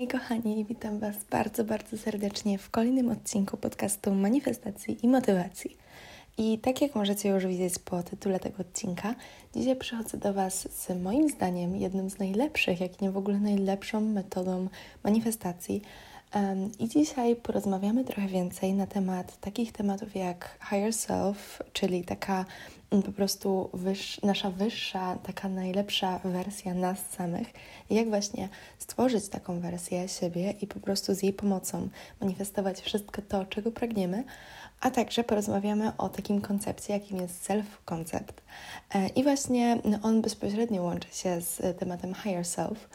Hej kochani, witam Was bardzo, bardzo serdecznie w kolejnym odcinku podcastu Manifestacji i Motywacji. I tak jak możecie już widzieć po tytule tego odcinka, dzisiaj przychodzę do Was z moim zdaniem jednym z najlepszych, jak nie w ogóle najlepszą metodą manifestacji. I dzisiaj porozmawiamy trochę więcej na temat takich tematów jak higher self, czyli taka po prostu wyż, nasza wyższa, taka najlepsza wersja nas samych i jak właśnie stworzyć taką wersję siebie i po prostu z jej pomocą manifestować wszystko to, czego pragniemy, a także porozmawiamy o takim koncepcie, jakim jest self-concept. E, I właśnie no, on bezpośrednio łączy się z tematem higher self,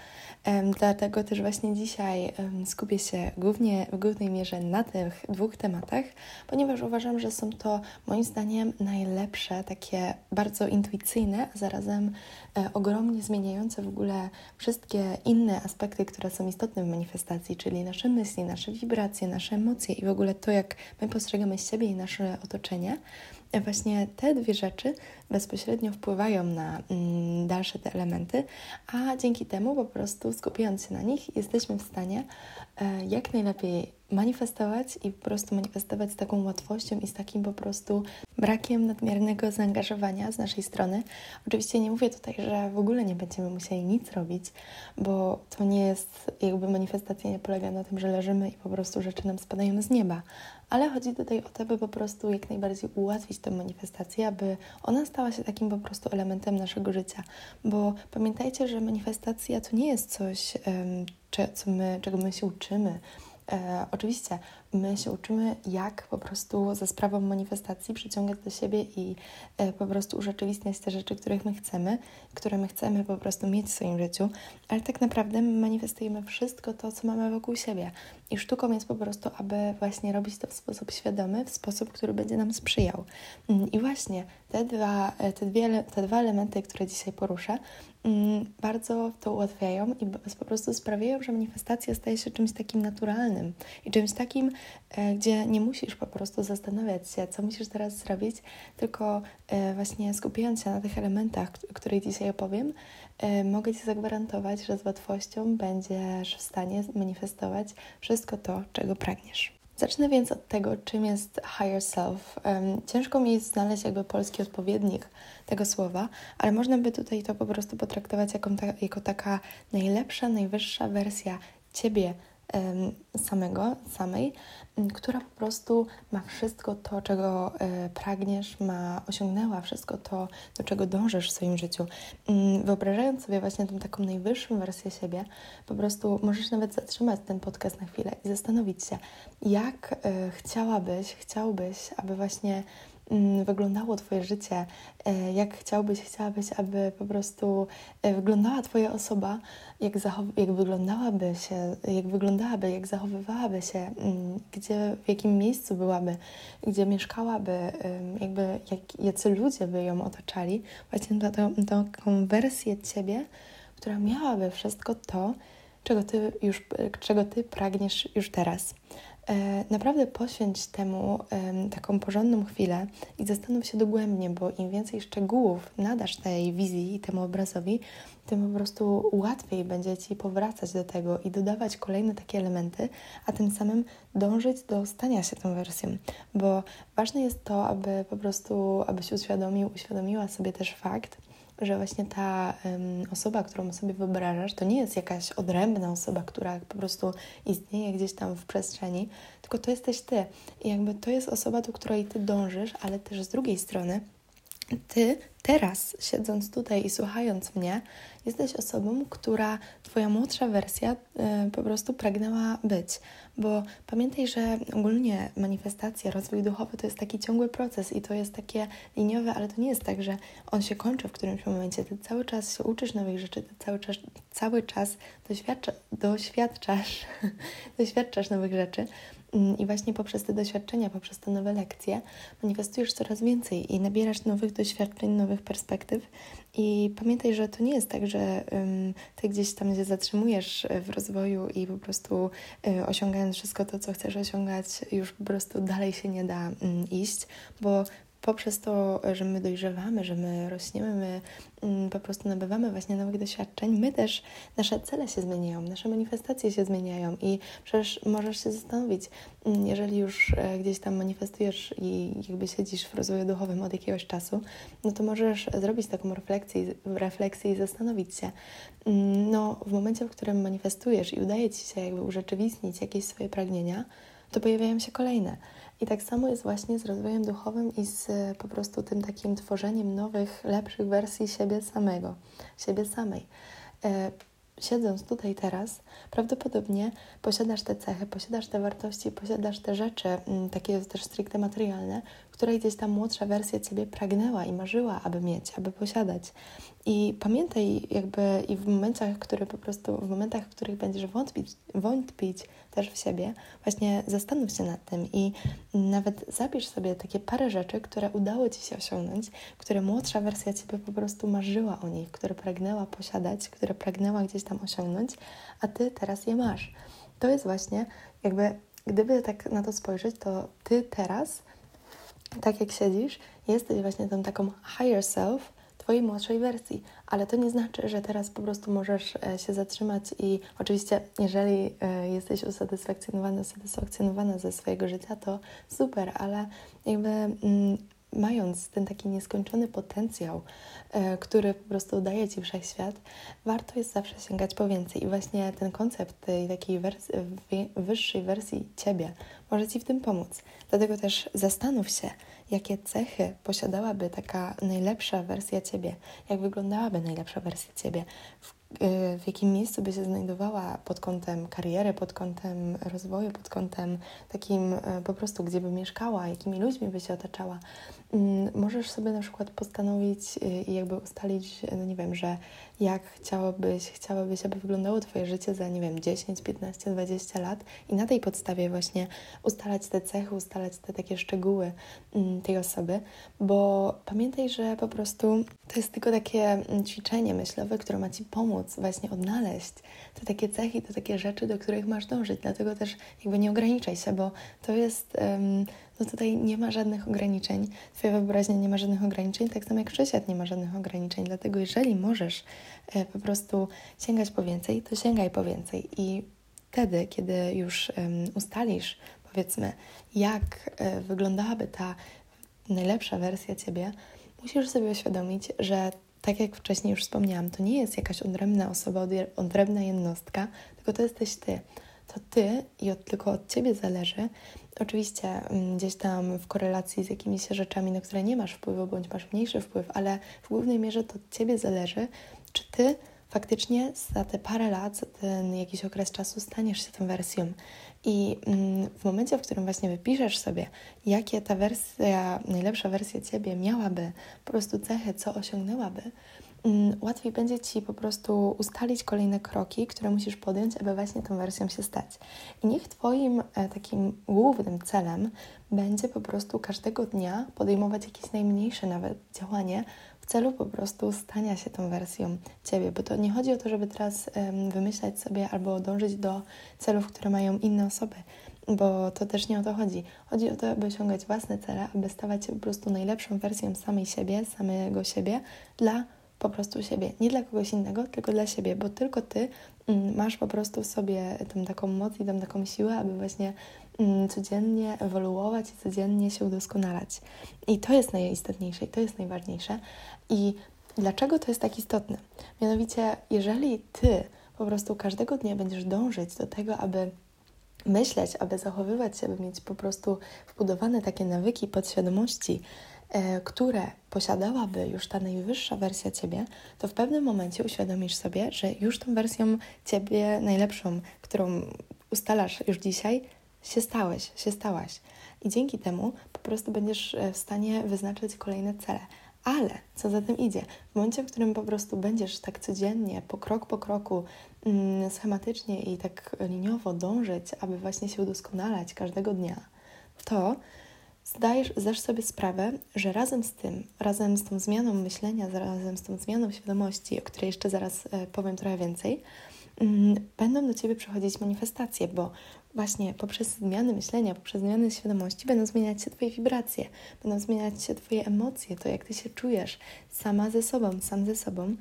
Dlatego też właśnie dzisiaj skupię się głównie, w głównej mierze na tych dwóch tematach, ponieważ uważam, że są to moim zdaniem najlepsze, takie bardzo intuicyjne, a zarazem e, ogromnie zmieniające w ogóle wszystkie inne aspekty, które są istotne w manifestacji, czyli nasze myśli, nasze wibracje, nasze emocje i w ogóle to, jak my postrzegamy siebie i nasze otoczenie. E, właśnie te dwie rzeczy bezpośrednio wpływają na mm, dalsze te elementy, a dzięki temu po prostu skupiając się na nich, jesteśmy w stanie jak najlepiej manifestować i po prostu manifestować z taką łatwością i z takim po prostu brakiem nadmiernego zaangażowania z naszej strony. Oczywiście nie mówię tutaj, że w ogóle nie będziemy musieli nic robić, bo to nie jest, jakby manifestacja nie polega na tym, że leżymy i po prostu rzeczy nam spadają z nieba, ale chodzi tutaj o to, by po prostu jak najbardziej ułatwić tę manifestację, aby ona stała się takim po prostu elementem naszego życia, bo pamiętajcie, że manifestacja to nie jest coś, um, co my, czego my się uczymy, E, oczywiście my się uczymy, jak po prostu za sprawą manifestacji przyciągać do siebie i e, po prostu urzeczywistniać te rzeczy, których my chcemy, które my chcemy po prostu mieć w swoim życiu, ale tak naprawdę my manifestujemy wszystko to, co mamy wokół siebie. I sztuką jest po prostu, aby właśnie robić to w sposób świadomy, w sposób, który będzie nam sprzyjał. Mm, I właśnie te dwa, e, te dwie, te dwa elementy, które dzisiaj poruszę, mm, bardzo to ułatwiają i po prostu sprawiają, że manifestacja staje się czymś takim naturalnym i czymś takim, gdzie nie musisz po prostu zastanawiać się, co musisz teraz zrobić, tylko e, właśnie skupiając się na tych elementach, o których dzisiaj opowiem, mogę Ci zagwarantować, że z łatwością będziesz w stanie manifestować wszystko to, czego pragniesz. Zacznę więc od tego, czym jest higher self. Ciężko mi jest znaleźć jakby polski odpowiednik tego słowa, ale można by tutaj to po prostu potraktować jako, jako taka najlepsza, najwyższa wersja ciebie samego, samej, która po prostu ma wszystko to, czego e, pragniesz, ma osiągnęła wszystko to, do czego dążysz w swoim życiu. Wyobrażając sobie właśnie tą taką najwyższą wersję siebie, po prostu możesz nawet zatrzymać ten podcast na chwilę i zastanowić się, jak e, chciałabyś, chciałbyś, aby właśnie wyglądało Twoje życie, e, jak chciałbyś, chciałabyś, aby po prostu e, wyglądała Twoja osoba, jak, jak wyglądałaby się, jak wyglądałaby, jak zachowywałaby się, mm, gdzie, w jakim miejscu byłaby, gdzie mieszkałaby, jakby jak, jacy ludzie by ją otaczali, właśnie tą, tą, wersję Ciebie, która miałaby wszystko to, czego Ty już, czego Ty pragniesz już teraz. E, naprawdę poświęć temu taką porządną chwilę i zastanów się dogłębnie, bo im więcej szczegółów nadasz tej wizji i temu obrazowi, tym po prostu łatwiej będzie Ci powracać do tego i dodawać kolejne takie elementy, a tym samym dążyć do stania się tą wersją, bo ważne jest to, aby po prostu, abyś uświadomił, uświadomiła sobie też fakt, że właśnie ta um, osoba, którą sobie wyobrażasz, to nie jest jakaś odrębna osoba, która po prostu istnieje gdzieś tam w przestrzeni, tylko to jesteś ty. I jakby to jest osoba, do której ty dążysz, ale też z drugiej strony ty teraz, siedząc tutaj i słuchając mnie, jesteś osobą, która Twoja młodsza wersja y, po prostu pragnęła być. Bo pamiętaj, że ogólnie manifestacja, rozwój duchowy to jest taki ciągły proces i to jest takie liniowe, ale to nie jest tak, że on się kończy w którymś momencie. Ty cały czas się uczysz nowych rzeczy, ty cały czas, cały czas doświadcza, doświadczasz, doświadczasz nowych rzeczy. Mm, I właśnie poprzez te doświadczenia, poprzez te nowe lekcje manifestujesz coraz więcej i nabierasz nowych doświadczeń, nowych perspektyw. I pamiętaj, że to nie jest tak, że um, ty gdzieś tam się zatrzymujesz w rozwoju i po prostu um, osiągając wszystko to, co chcesz osiągać, już po prostu dalej się nie da um, iść, bo poprzez to, że my dojrzewamy, że my rośniemy, my mm, po prostu nabywamy właśnie nowych doświadczeń, my też, nasze cele się zmieniają, nasze manifestacje się zmieniają i przecież możesz się zastanowić, mm, jeżeli już e, gdzieś tam manifestujesz i jakby siedzisz w rozwoju duchowym od jakiegoś czasu, no to możesz zrobić taką refleksję, refleksję i zastanowić się, mm, no w momencie, w którym manifestujesz i udaje Ci się jakby urzeczywistnić jakieś swoje pragnienia, to pojawiają się kolejne. I tak samo jest właśnie z rozwojem duchowym i z e, po prostu tym takim tworzeniem nowych, lepszych wersji siebie samego, siebie samej. E, siedząc tutaj teraz, prawdopodobnie posiadasz te cechy, posiadasz te wartości, posiadasz te rzeczy, mm, takie też stricte materialne, które gdzieś tam młodsza wersja ciebie pragnęła i marzyła, aby mieć, aby posiadać. I pamiętaj jakby i w momentach, które po prostu, w momentach, w których będziesz wątpić, wątpić też w siebie, właśnie zastanów się nad tym i nawet zapisz sobie takie parę rzeczy, które udało Ci się osiągnąć, które młodsza wersja Ciebie po prostu marzyła o nich, które pragnęła posiadać, które pragnęła gdzieś tam osiągnąć, a Ty teraz je masz. To jest właśnie jakby, gdyby tak na to spojrzeć, to Ty teraz, tak jak siedzisz, jesteś właśnie tą taką higher self, Twojej młodszej wersji, ale to nie znaczy, że teraz po prostu możesz e, się zatrzymać i oczywiście, jeżeli e, jesteś usatysfakcjonowana, usatysfakcjonowana ze swojego życia, to super, ale jakby mm, mając ten taki nieskończony potencjał, e, który po prostu daje Ci wszechświat, warto jest zawsze sięgać po więcej. I właśnie ten koncept tej takiej wyższej wersji Ciebie może Ci w tym pomóc. Dlatego też zastanów się, jakie cechy posiadałaby taka najlepsza wersja Ciebie, jak wyglądałaby najlepsza wersja Ciebie, w, w jakim miejscu by się znajdowała pod kątem kariery, pod kątem rozwoju, pod kątem takim y, po prostu, gdzie by mieszkała, jakimi ludźmi by się otaczała. Mm, możesz sobie na przykład postanowić y, i jakby ustalić, no nie wiem, że jak chciałabyś, chciałabyś, aby wyglądało Twoje życie za, nie wiem, 10, 15, 20 lat i na tej podstawie właśnie ustalać te cechy, ustalać te takie szczegóły mm, tej osoby, bo pamiętaj, że po prostu to jest tylko takie mm, ćwiczenie myślowe, które ma Ci pomóc właśnie odnaleźć te takie cechy, te takie rzeczy, do których masz dążyć, dlatego też jakby nie ograniczaj się, bo to jest... Um, no tutaj nie ma żadnych ograniczeń. Twoja wyobraźnia nie ma żadnych ograniczeń, tak samo jak wszechświat nie ma żadnych ograniczeń. Dlatego jeżeli możesz e, po prostu sięgać po więcej, to sięgaj po więcej. I wtedy, kiedy już ustalisz, powiedzmy, jak e, wyglądałaby ta najlepsza wersja Ciebie, musisz sobie uświadomić, że tak jak wcześniej już wspomniałam, to nie jest jakaś odrębna osoba, odrębna jednostka, tylko to jesteś Ty. To Ty i od, tylko od Ciebie zależy, Oczywiście mm, gdzieś tam w korelacji z jakimiś rzeczami, na które nie masz wpływu, bądź masz mniejszy wpływ, ale w głównej mierze to od Ciebie zależy, czy Ty faktycznie za te parę lat, za ten jakiś okres czasu staniesz się tą wersją. I mm, w momencie, w którym właśnie wypiszesz sobie, jakie ta wersja, najlepsza wersja Ciebie miałaby, po prostu cechy, co osiągnęłaby, łatwiej będzie Ci po prostu ustalić kolejne kroki, które musisz podjąć, aby właśnie tą wersją się stać. I niech Twoim e, takim głównym celem będzie po prostu każdego dnia podejmować jakieś najmniejsze nawet działanie w celu po prostu stania się tą wersją Ciebie, bo to nie chodzi o to, żeby teraz wymyślać sobie albo dążyć do celów, które mają inne osoby, bo to też nie o to chodzi. Chodzi o to, aby osiągać własne cele, aby stawać się po prostu najlepszą wersją samej siebie, samego siebie dla po prostu siebie. Nie dla kogoś innego, tylko dla siebie, bo tylko ty mm, masz po prostu w sobie tą taką moc i tą taką siłę, aby właśnie mm, codziennie ewoluować i codziennie się udoskonalać. I to jest najistotniejsze i to jest najważniejsze. I dlaczego to jest tak istotne? Mianowicie, jeżeli ty po prostu każdego dnia będziesz dążyć do tego, aby myśleć, aby zachowywać się, aby mieć po prostu wbudowane takie nawyki podświadomości, które posiadałaby już ta najwyższa wersja ciebie, to w pewnym momencie uświadomisz sobie, że już tą wersją ciebie najlepszą, którą ustalasz już dzisiaj, się stałeś, się stałaś. I dzięki temu po prostu będziesz e, w stanie wyznaczyć kolejne cele. Ale co za tym idzie? W momencie, w którym po prostu będziesz tak codziennie, po krok po kroku, mm, schematycznie i tak liniowo dążyć, aby właśnie się udoskonalać każdego dnia, to zdajesz, zdasz sobie sprawę, że razem z tym, razem z tą zmianą myślenia, razem z tą zmianą świadomości, o której jeszcze zaraz e, powiem trochę więcej, mm, będą do Ciebie przychodzić manifestacje, bo właśnie poprzez zmiany myślenia, poprzez zmiany świadomości będą zmieniać się Twoje wibracje, będą zmieniać się Twoje emocje, to jak Ty się czujesz sama ze sobą, sam ze sobą,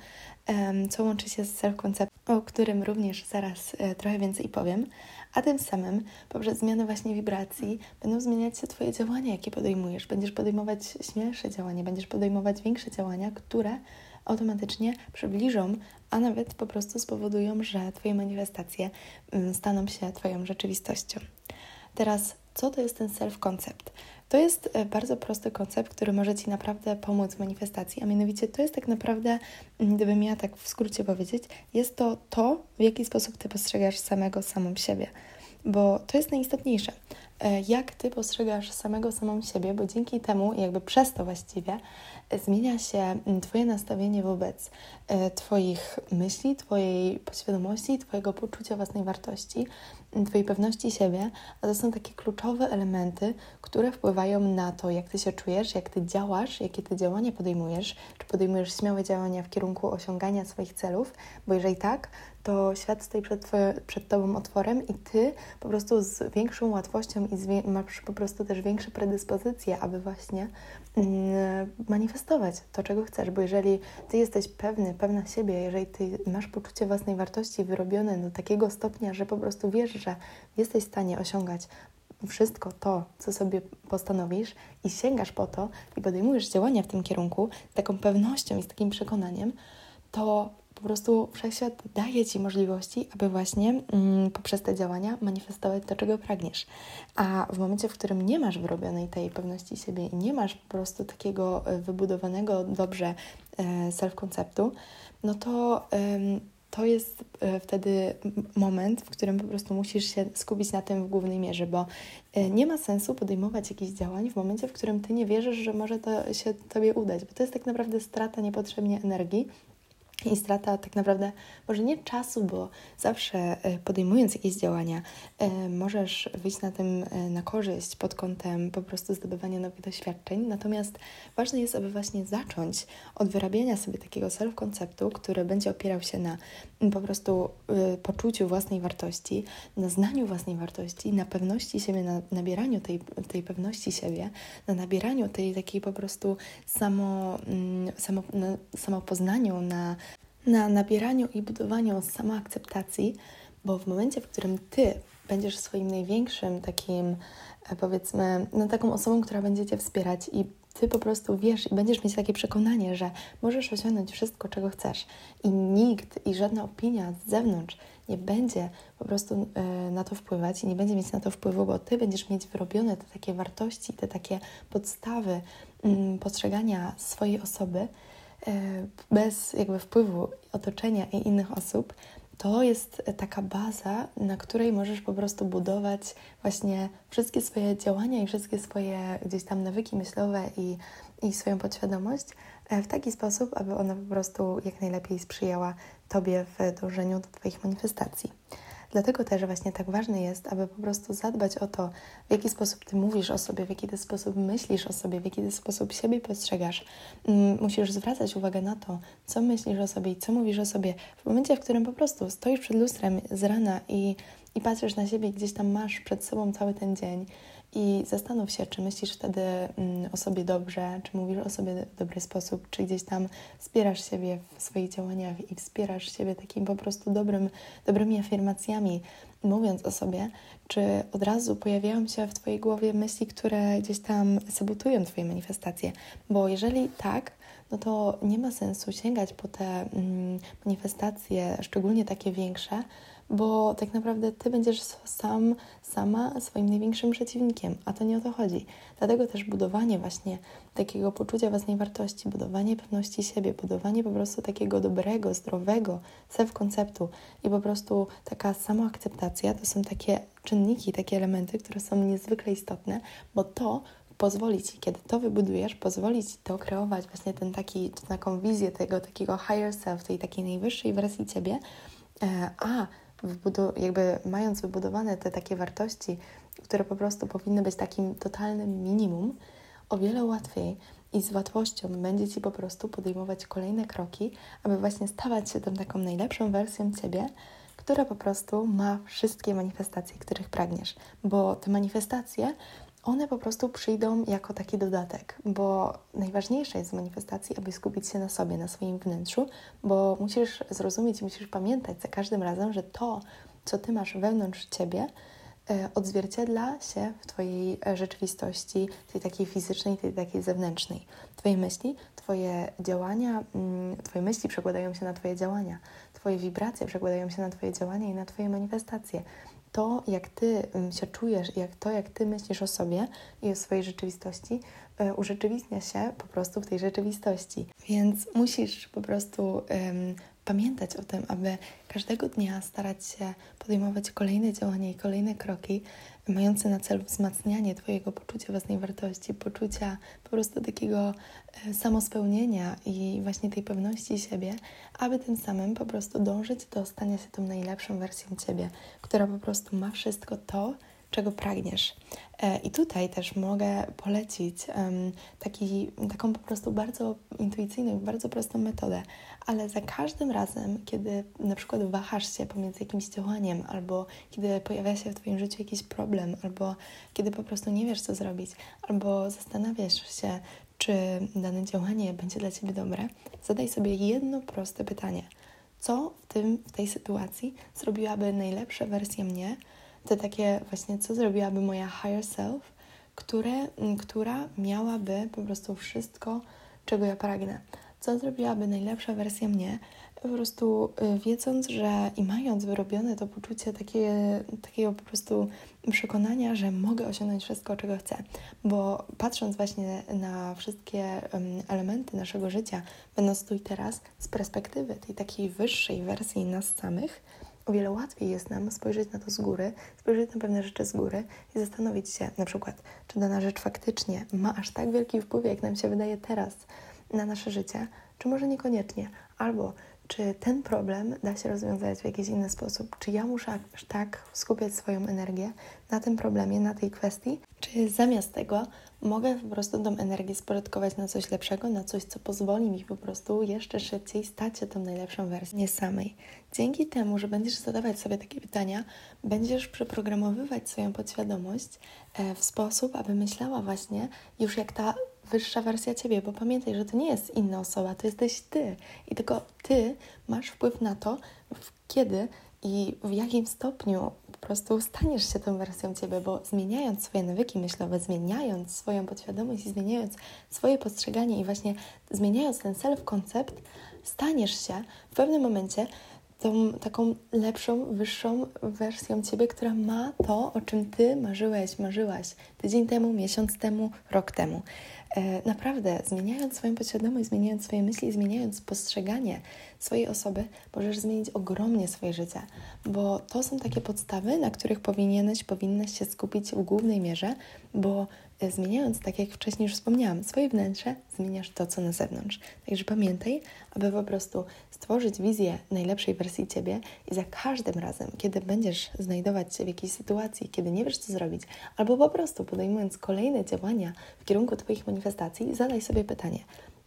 co łączy się z self-concept, o którym również zaraz e, trochę więcej powiem, a tym samym poprzez zmianę właśnie wibracji będą zmieniać się Twoje działania, jakie podejmujesz. Będziesz podejmować śmielsze działania, będziesz podejmować większe działania, które automatycznie przybliżą, a nawet po prostu spowodują, że Twoje manifestacje mm, staną się Twoją rzeczywistością. Teraz, co to jest ten self-concept? To jest e, bardzo prosty koncept, który może Ci naprawdę pomóc w manifestacji, a mianowicie to jest tak naprawdę, mm, gdybym ja tak w skrócie powiedzieć, jest to to, w jaki sposób Ty postrzegasz samego, samą siebie, bo to jest najistotniejsze. E, jak Ty postrzegasz samego, samą siebie, bo dzięki temu, jakby przez to właściwie, zmienia się mm, Twoje nastawienie wobec e, Twoich myśli, Twojej podświadomości, Twojego poczucia własnej wartości, mm, Twojej pewności siebie, a to są takie kluczowe elementy, które wpływają na to, jak Ty się czujesz, jak Ty działasz, jakie Ty działania podejmujesz, czy podejmujesz śmiałe działania w kierunku osiągania swoich celów, bo jeżeli tak, to świat stoi przed, przed Tobą otworem i Ty po prostu z większą łatwością i masz po prostu też większe predyspozycje, aby właśnie manifestować to, czego chcesz, bo jeżeli Ty jesteś pewny, pewna siebie, jeżeli Ty masz poczucie własnej wartości wyrobione do takiego stopnia, że po prostu wiesz, że jesteś w stanie osiągać wszystko to, co sobie postanowisz i sięgasz po to i podejmujesz działania w tym kierunku z taką pewnością i z takim przekonaniem, to prostu wszechświat daje Ci możliwości, aby właśnie mm, poprzez te działania manifestować to, czego pragniesz. A w momencie, w którym nie masz wyrobionej tej pewności siebie i nie masz po prostu takiego e, wybudowanego dobrze e, self-konceptu, no to to jest e, wtedy moment, w którym po prostu musisz się skupić na tym w głównej mierze, bo nie ma sensu podejmować jakichś działań w momencie, w którym ty nie wierzysz, że może to się tobie udać, bo to jest tak naprawdę strata niepotrzebnie energii, i strata tak naprawdę może nie czasu, bo zawsze e, podejmując jakieś działania, e, możesz wyjść na tym e, na korzyść pod kątem po prostu zdobywania nowych doświadczeń. Natomiast ważne jest, aby właśnie zacząć od wyrabiania sobie takiego self-konceptu, który będzie opierał się na po prostu poczuciu własnej wartości, na znaniu własnej wartości, na pewności siebie, na nabieraniu tej, tej pewności siebie, na nabieraniu tej takiej po prostu samo, mm, samo, na samopoznaniu, na na nabieraniu i budowaniu samoakceptacji, bo w momencie, w którym ty będziesz swoim największym takim, e, powiedzmy, no taką osobą, która będzie cię wspierać i ty po prostu wiesz i będziesz mieć takie przekonanie, że możesz osiągnąć wszystko, czego chcesz i nikt i żadna opinia z zewnątrz nie będzie po prostu y, na to wpływać i nie będzie mieć na to wpływu, bo ty będziesz mieć wyrobione te takie wartości, te takie podstawy y, postrzegania swojej osoby, E, bez jakby wpływu otoczenia i innych osób, to jest taka baza, na której możesz po prostu budować właśnie wszystkie swoje działania i wszystkie swoje gdzieś tam nawyki myślowe i, i swoją podświadomość e, w taki sposób, aby ona po prostu jak najlepiej sprzyjała Tobie w dążeniu do Twoich manifestacji. Dlatego też właśnie tak ważne jest, aby po prostu zadbać o to, w jaki sposób ty mówisz o sobie, w jaki ty sposób myślisz o sobie, w jaki ty sposób siebie postrzegasz. Mm, musisz zwracać uwagę na to, co myślisz o sobie i co mówisz o sobie w momencie, w którym po prostu stoisz przed lustrem z rana i, i patrzysz na siebie, gdzieś tam masz przed sobą cały ten dzień i zastanów się, czy myślisz wtedy mm, o sobie dobrze, czy mówisz o sobie w dobry sposób, czy gdzieś tam wspierasz siebie w swoich działaniach i wspierasz siebie takim po prostu dobrym, dobrymi afirmacjami, mówiąc o sobie, czy od razu pojawiają się w Twojej głowie myśli, które gdzieś tam sabotują Twoje manifestacje. Bo jeżeli tak, no to nie ma sensu sięgać po te mm, manifestacje, szczególnie takie większe, bo tak naprawdę ty będziesz sam, sama swoim największym przeciwnikiem, a to nie o to chodzi. Dlatego też budowanie właśnie takiego poczucia własnej wartości, budowanie pewności siebie, budowanie po prostu takiego dobrego, zdrowego self-konceptu i po prostu taka samoakceptacja to są takie czynniki, takie elementy, które są niezwykle istotne, bo to pozwoli Ci, kiedy to wybudujesz, pozwoli Ci to kreować właśnie ten taki, taką wizję tego takiego higher self, tej takiej najwyższej wersji Ciebie, e, a jakby mając wybudowane te takie wartości, które po prostu powinny być takim totalnym minimum, o wiele łatwiej i z łatwością będzie Ci po prostu podejmować kolejne kroki, aby właśnie stawać się tą taką najlepszą wersją Ciebie, która po prostu ma wszystkie manifestacje, których pragniesz, bo te manifestacje one po prostu przyjdą jako taki dodatek, bo najważniejsze jest w manifestacji, aby skupić się na sobie, na swoim wnętrzu, bo musisz zrozumieć, musisz pamiętać za każdym razem, że to, co ty masz wewnątrz ciebie, e, odzwierciedla się w Twojej rzeczywistości, tej takiej fizycznej, tej takiej zewnętrznej. Twoje myśli, Twoje działania, mm, Twoje myśli przekładają się na Twoje działania, Twoje wibracje przekładają się na Twoje działania i na Twoje manifestacje to, jak ty się czujesz, jak to, jak ty myślisz o sobie i o swojej rzeczywistości, e, urzeczywistnia się po prostu w tej rzeczywistości. Więc musisz po prostu um, pamiętać o tym, aby każdego dnia starać się podejmować kolejne działania i kolejne kroki, mające na celu wzmacnianie Twojego poczucia własnej wartości, poczucia po prostu takiego e, samospełnienia i właśnie tej pewności siebie, aby tym samym po prostu dążyć do stania się tą najlepszą wersją Ciebie, która po prostu ma wszystko to, czego pragniesz. E, I tutaj też mogę polecić taki, taką po prostu bardzo intuicyjną, bardzo prostą metodę, ale za każdym razem, kiedy na przykład wahasz się pomiędzy jakimś działaniem, albo kiedy pojawia się w Twoim życiu jakiś problem, albo kiedy po prostu nie wiesz, co zrobić, albo zastanawiasz się, czy dane działanie będzie dla Ciebie dobre, zadaj sobie jedno proste pytanie. Co w, tym, w tej sytuacji zrobiłaby najlepsza wersja mnie, to takie właśnie, co zrobiłaby moja higher self, które, która miałaby po prostu wszystko, czego ja pragnę. Co zrobiłaby najlepsza wersja mnie, po prostu y, wiedząc, że i mając wyrobione to poczucie takie, takiego po prostu przekonania, że mogę osiągnąć wszystko, czego chcę. Bo patrząc właśnie na wszystkie elementy naszego życia, będąc tu i teraz, z perspektywy tej takiej wyższej wersji nas samych, o wiele łatwiej jest nam spojrzeć na to z góry, spojrzeć na pewne rzeczy z góry i zastanowić się na przykład, czy dana rzecz faktycznie ma aż tak wielki wpływ, jak nam się wydaje teraz na nasze życie, czy może niekoniecznie, albo czy ten problem da się rozwiązać w jakiś inny sposób, czy ja muszę aż tak skupiać swoją energię na tym problemie, na tej kwestii, czy zamiast tego mogę po prostu tą energię spożytkować na coś lepszego, na coś, co pozwoli mi po prostu jeszcze szybciej stać się tą najlepszą wersją nie samej. Dzięki temu, że będziesz zadawać sobie takie pytania, będziesz przeprogramowywać swoją podświadomość e, w sposób, aby myślała właśnie już jak ta wyższa wersja ciebie, bo pamiętaj, że to nie jest inna osoba, to jesteś ty. I tylko ty masz wpływ na to, kiedy i w jakim stopniu po prostu staniesz się tą wersją ciebie, bo zmieniając swoje nawyki myślowe, zmieniając swoją podświadomość i zmieniając swoje postrzeganie i właśnie zmieniając ten self-concept, staniesz się w pewnym momencie tą taką lepszą, wyższą wersją ciebie, która ma to, o czym ty marzyłeś, marzyłaś tydzień temu, miesiąc temu, rok temu. E, naprawdę, zmieniając swoją podświadomość, zmieniając swoje myśli, zmieniając postrzeganie swojej osoby, możesz zmienić ogromnie swoje życie, bo to są takie podstawy, na których powinieneś, powinnaś się skupić w głównej mierze, bo zmieniając, tak jak wcześniej już wspomniałam, swoje wnętrze, zmieniasz to, co na zewnątrz. Także pamiętaj, aby po prostu stworzyć wizję najlepszej wersji Ciebie i za każdym razem, kiedy będziesz znajdować się w jakiejś sytuacji, kiedy nie wiesz, co zrobić, albo po prostu podejmując kolejne działania w kierunku Twoich manifestacji, zadaj sobie pytanie,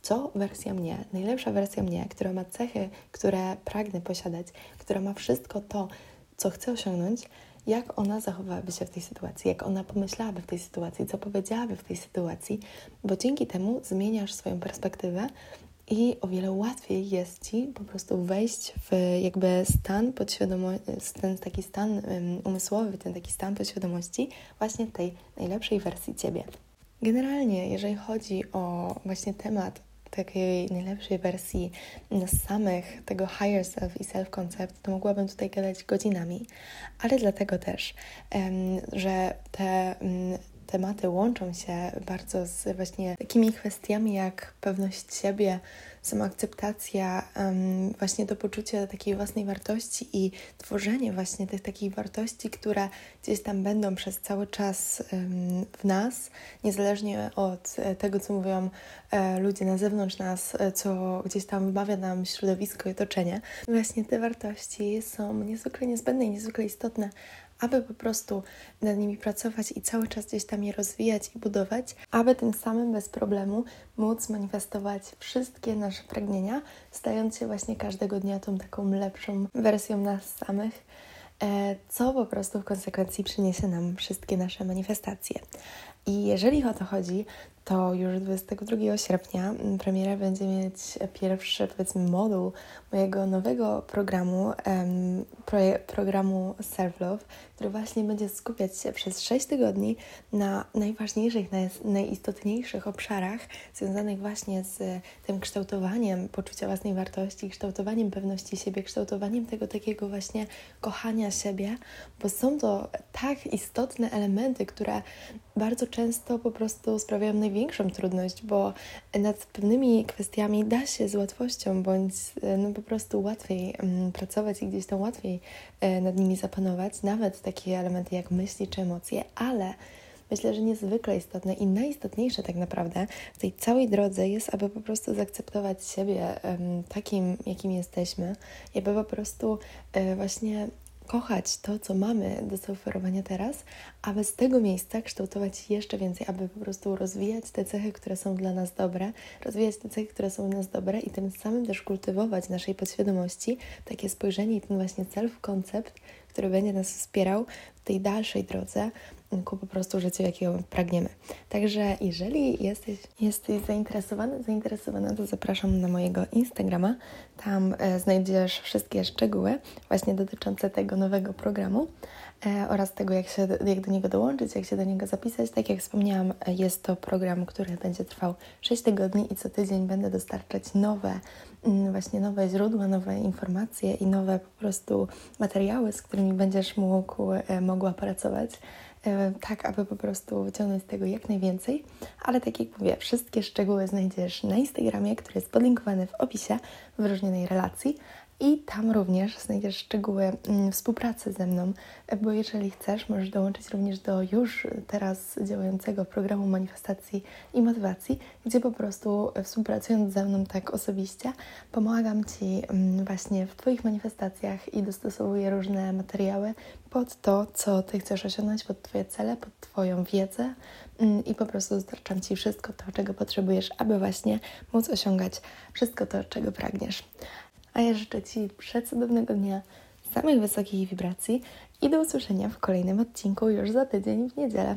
co wersja mnie, najlepsza wersja mnie, która ma cechy, które pragnę posiadać, która ma wszystko to, co chcę osiągnąć, jak ona zachowałaby się w tej sytuacji, jak ona pomyślałaby w tej sytuacji, co powiedziałaby w tej sytuacji, bo dzięki temu zmieniasz swoją perspektywę i o wiele łatwiej jest Ci po prostu wejść w jakby stan podświadomości, ten taki stan um, umysłowy, ten taki stan podświadomości właśnie tej najlepszej wersji Ciebie. Generalnie, jeżeli chodzi o właśnie temat takiej najlepszej wersji nas samych, tego higher self i self-concept, to mogłabym tutaj gadać godzinami, ale dlatego też, że te um, tematy łączą się bardzo z właśnie takimi kwestiami jak pewność siebie, samoakceptacja, właśnie to poczucie takiej własnej wartości i tworzenie właśnie tych takich wartości, które gdzieś tam będą przez cały czas w nas, niezależnie od e, tego, co mówią e, ludzie na zewnątrz nas, e, co gdzieś tam wymawia nam środowisko i otoczenie. Właśnie te wartości są niezwykle niezbędne i niezwykle istotne, aby po prostu nad nimi pracować i cały czas gdzieś tam je rozwijać i budować, aby tym samym bez problemu móc manifestować wszystkie nasze pragnienia, stając się właśnie każdego dnia tą taką lepszą wersją nas samych e, co po prostu w konsekwencji przyniesie nam wszystkie nasze manifestacje. I jeżeli o to chodzi, to już 22 sierpnia premiera będzie mieć pierwszy, powiedzmy, moduł mojego nowego programu, um, programu Self Love, który właśnie będzie skupiać się przez 6 tygodni na najważniejszych, naj, najistotniejszych obszarach związanych właśnie z tym kształtowaniem poczucia własnej wartości, kształtowaniem pewności siebie, kształtowaniem tego takiego właśnie kochania siebie, bo są to tak istotne elementy, które bardzo często po prostu sprawiają największą trudność, bo nad pewnymi kwestiami da się z łatwością bądź no, po prostu łatwiej um, pracować i gdzieś tam łatwiej e, nad nimi zapanować, nawet takie elementy jak myśli czy emocje, ale myślę, że niezwykle istotne i najistotniejsze tak naprawdę w tej całej drodze jest, aby po prostu zaakceptować siebie takim, jakim jesteśmy, i aby po prostu e, właśnie kochać to, co mamy do zaoferowania teraz, aby z tego miejsca kształtować jeszcze więcej, aby po prostu rozwijać te cechy, które są dla nas dobre, rozwijać te cechy, które są dla nas dobre i tym samym też kultywować naszej podświadomości takie spojrzenie i ten właśnie self-koncept, który będzie nas wspierał w tej dalszej drodze ku po prostu życiu, jakiego pragniemy. Także jeżeli jesteś, jesteś zainteresowany, zainteresowana, to zapraszam na mojego Instagrama. Tam e, znajdziesz wszystkie szczegóły właśnie dotyczące tego nowego programu e, oraz tego, jak, się, jak do niego dołączyć, jak się do niego zapisać. Tak jak wspomniałam, e, jest to program, który będzie trwał 6 tygodni i co tydzień będę dostarczać nowe mm, właśnie nowe źródła, nowe informacje i nowe po prostu materiały, z którymi będziesz mógł, e, mogła pracować. Tak aby po prostu wyciągnąć z tego jak najwięcej. Ale tak jak mówię, wszystkie szczegóły znajdziesz na Instagramie, który jest podlinkowany w opisie wyróżnionej relacji. I tam również znajdziesz szczegóły mm, współpracy ze mną, bo jeżeli chcesz, możesz dołączyć również do już teraz działającego programu manifestacji i motywacji, gdzie po prostu współpracując ze mną tak osobiście, pomagam Ci mm, właśnie w Twoich manifestacjach i dostosowuję różne materiały pod to, co Ty chcesz osiągnąć, pod Twoje cele, pod Twoją wiedzę mm, i po prostu dostarczam Ci wszystko to, czego potrzebujesz, aby właśnie móc osiągać wszystko to, czego pragniesz. A ja życzę Ci przecudownego dnia, samych wysokich wibracji i do usłyszenia w kolejnym odcinku już za tydzień w niedzielę.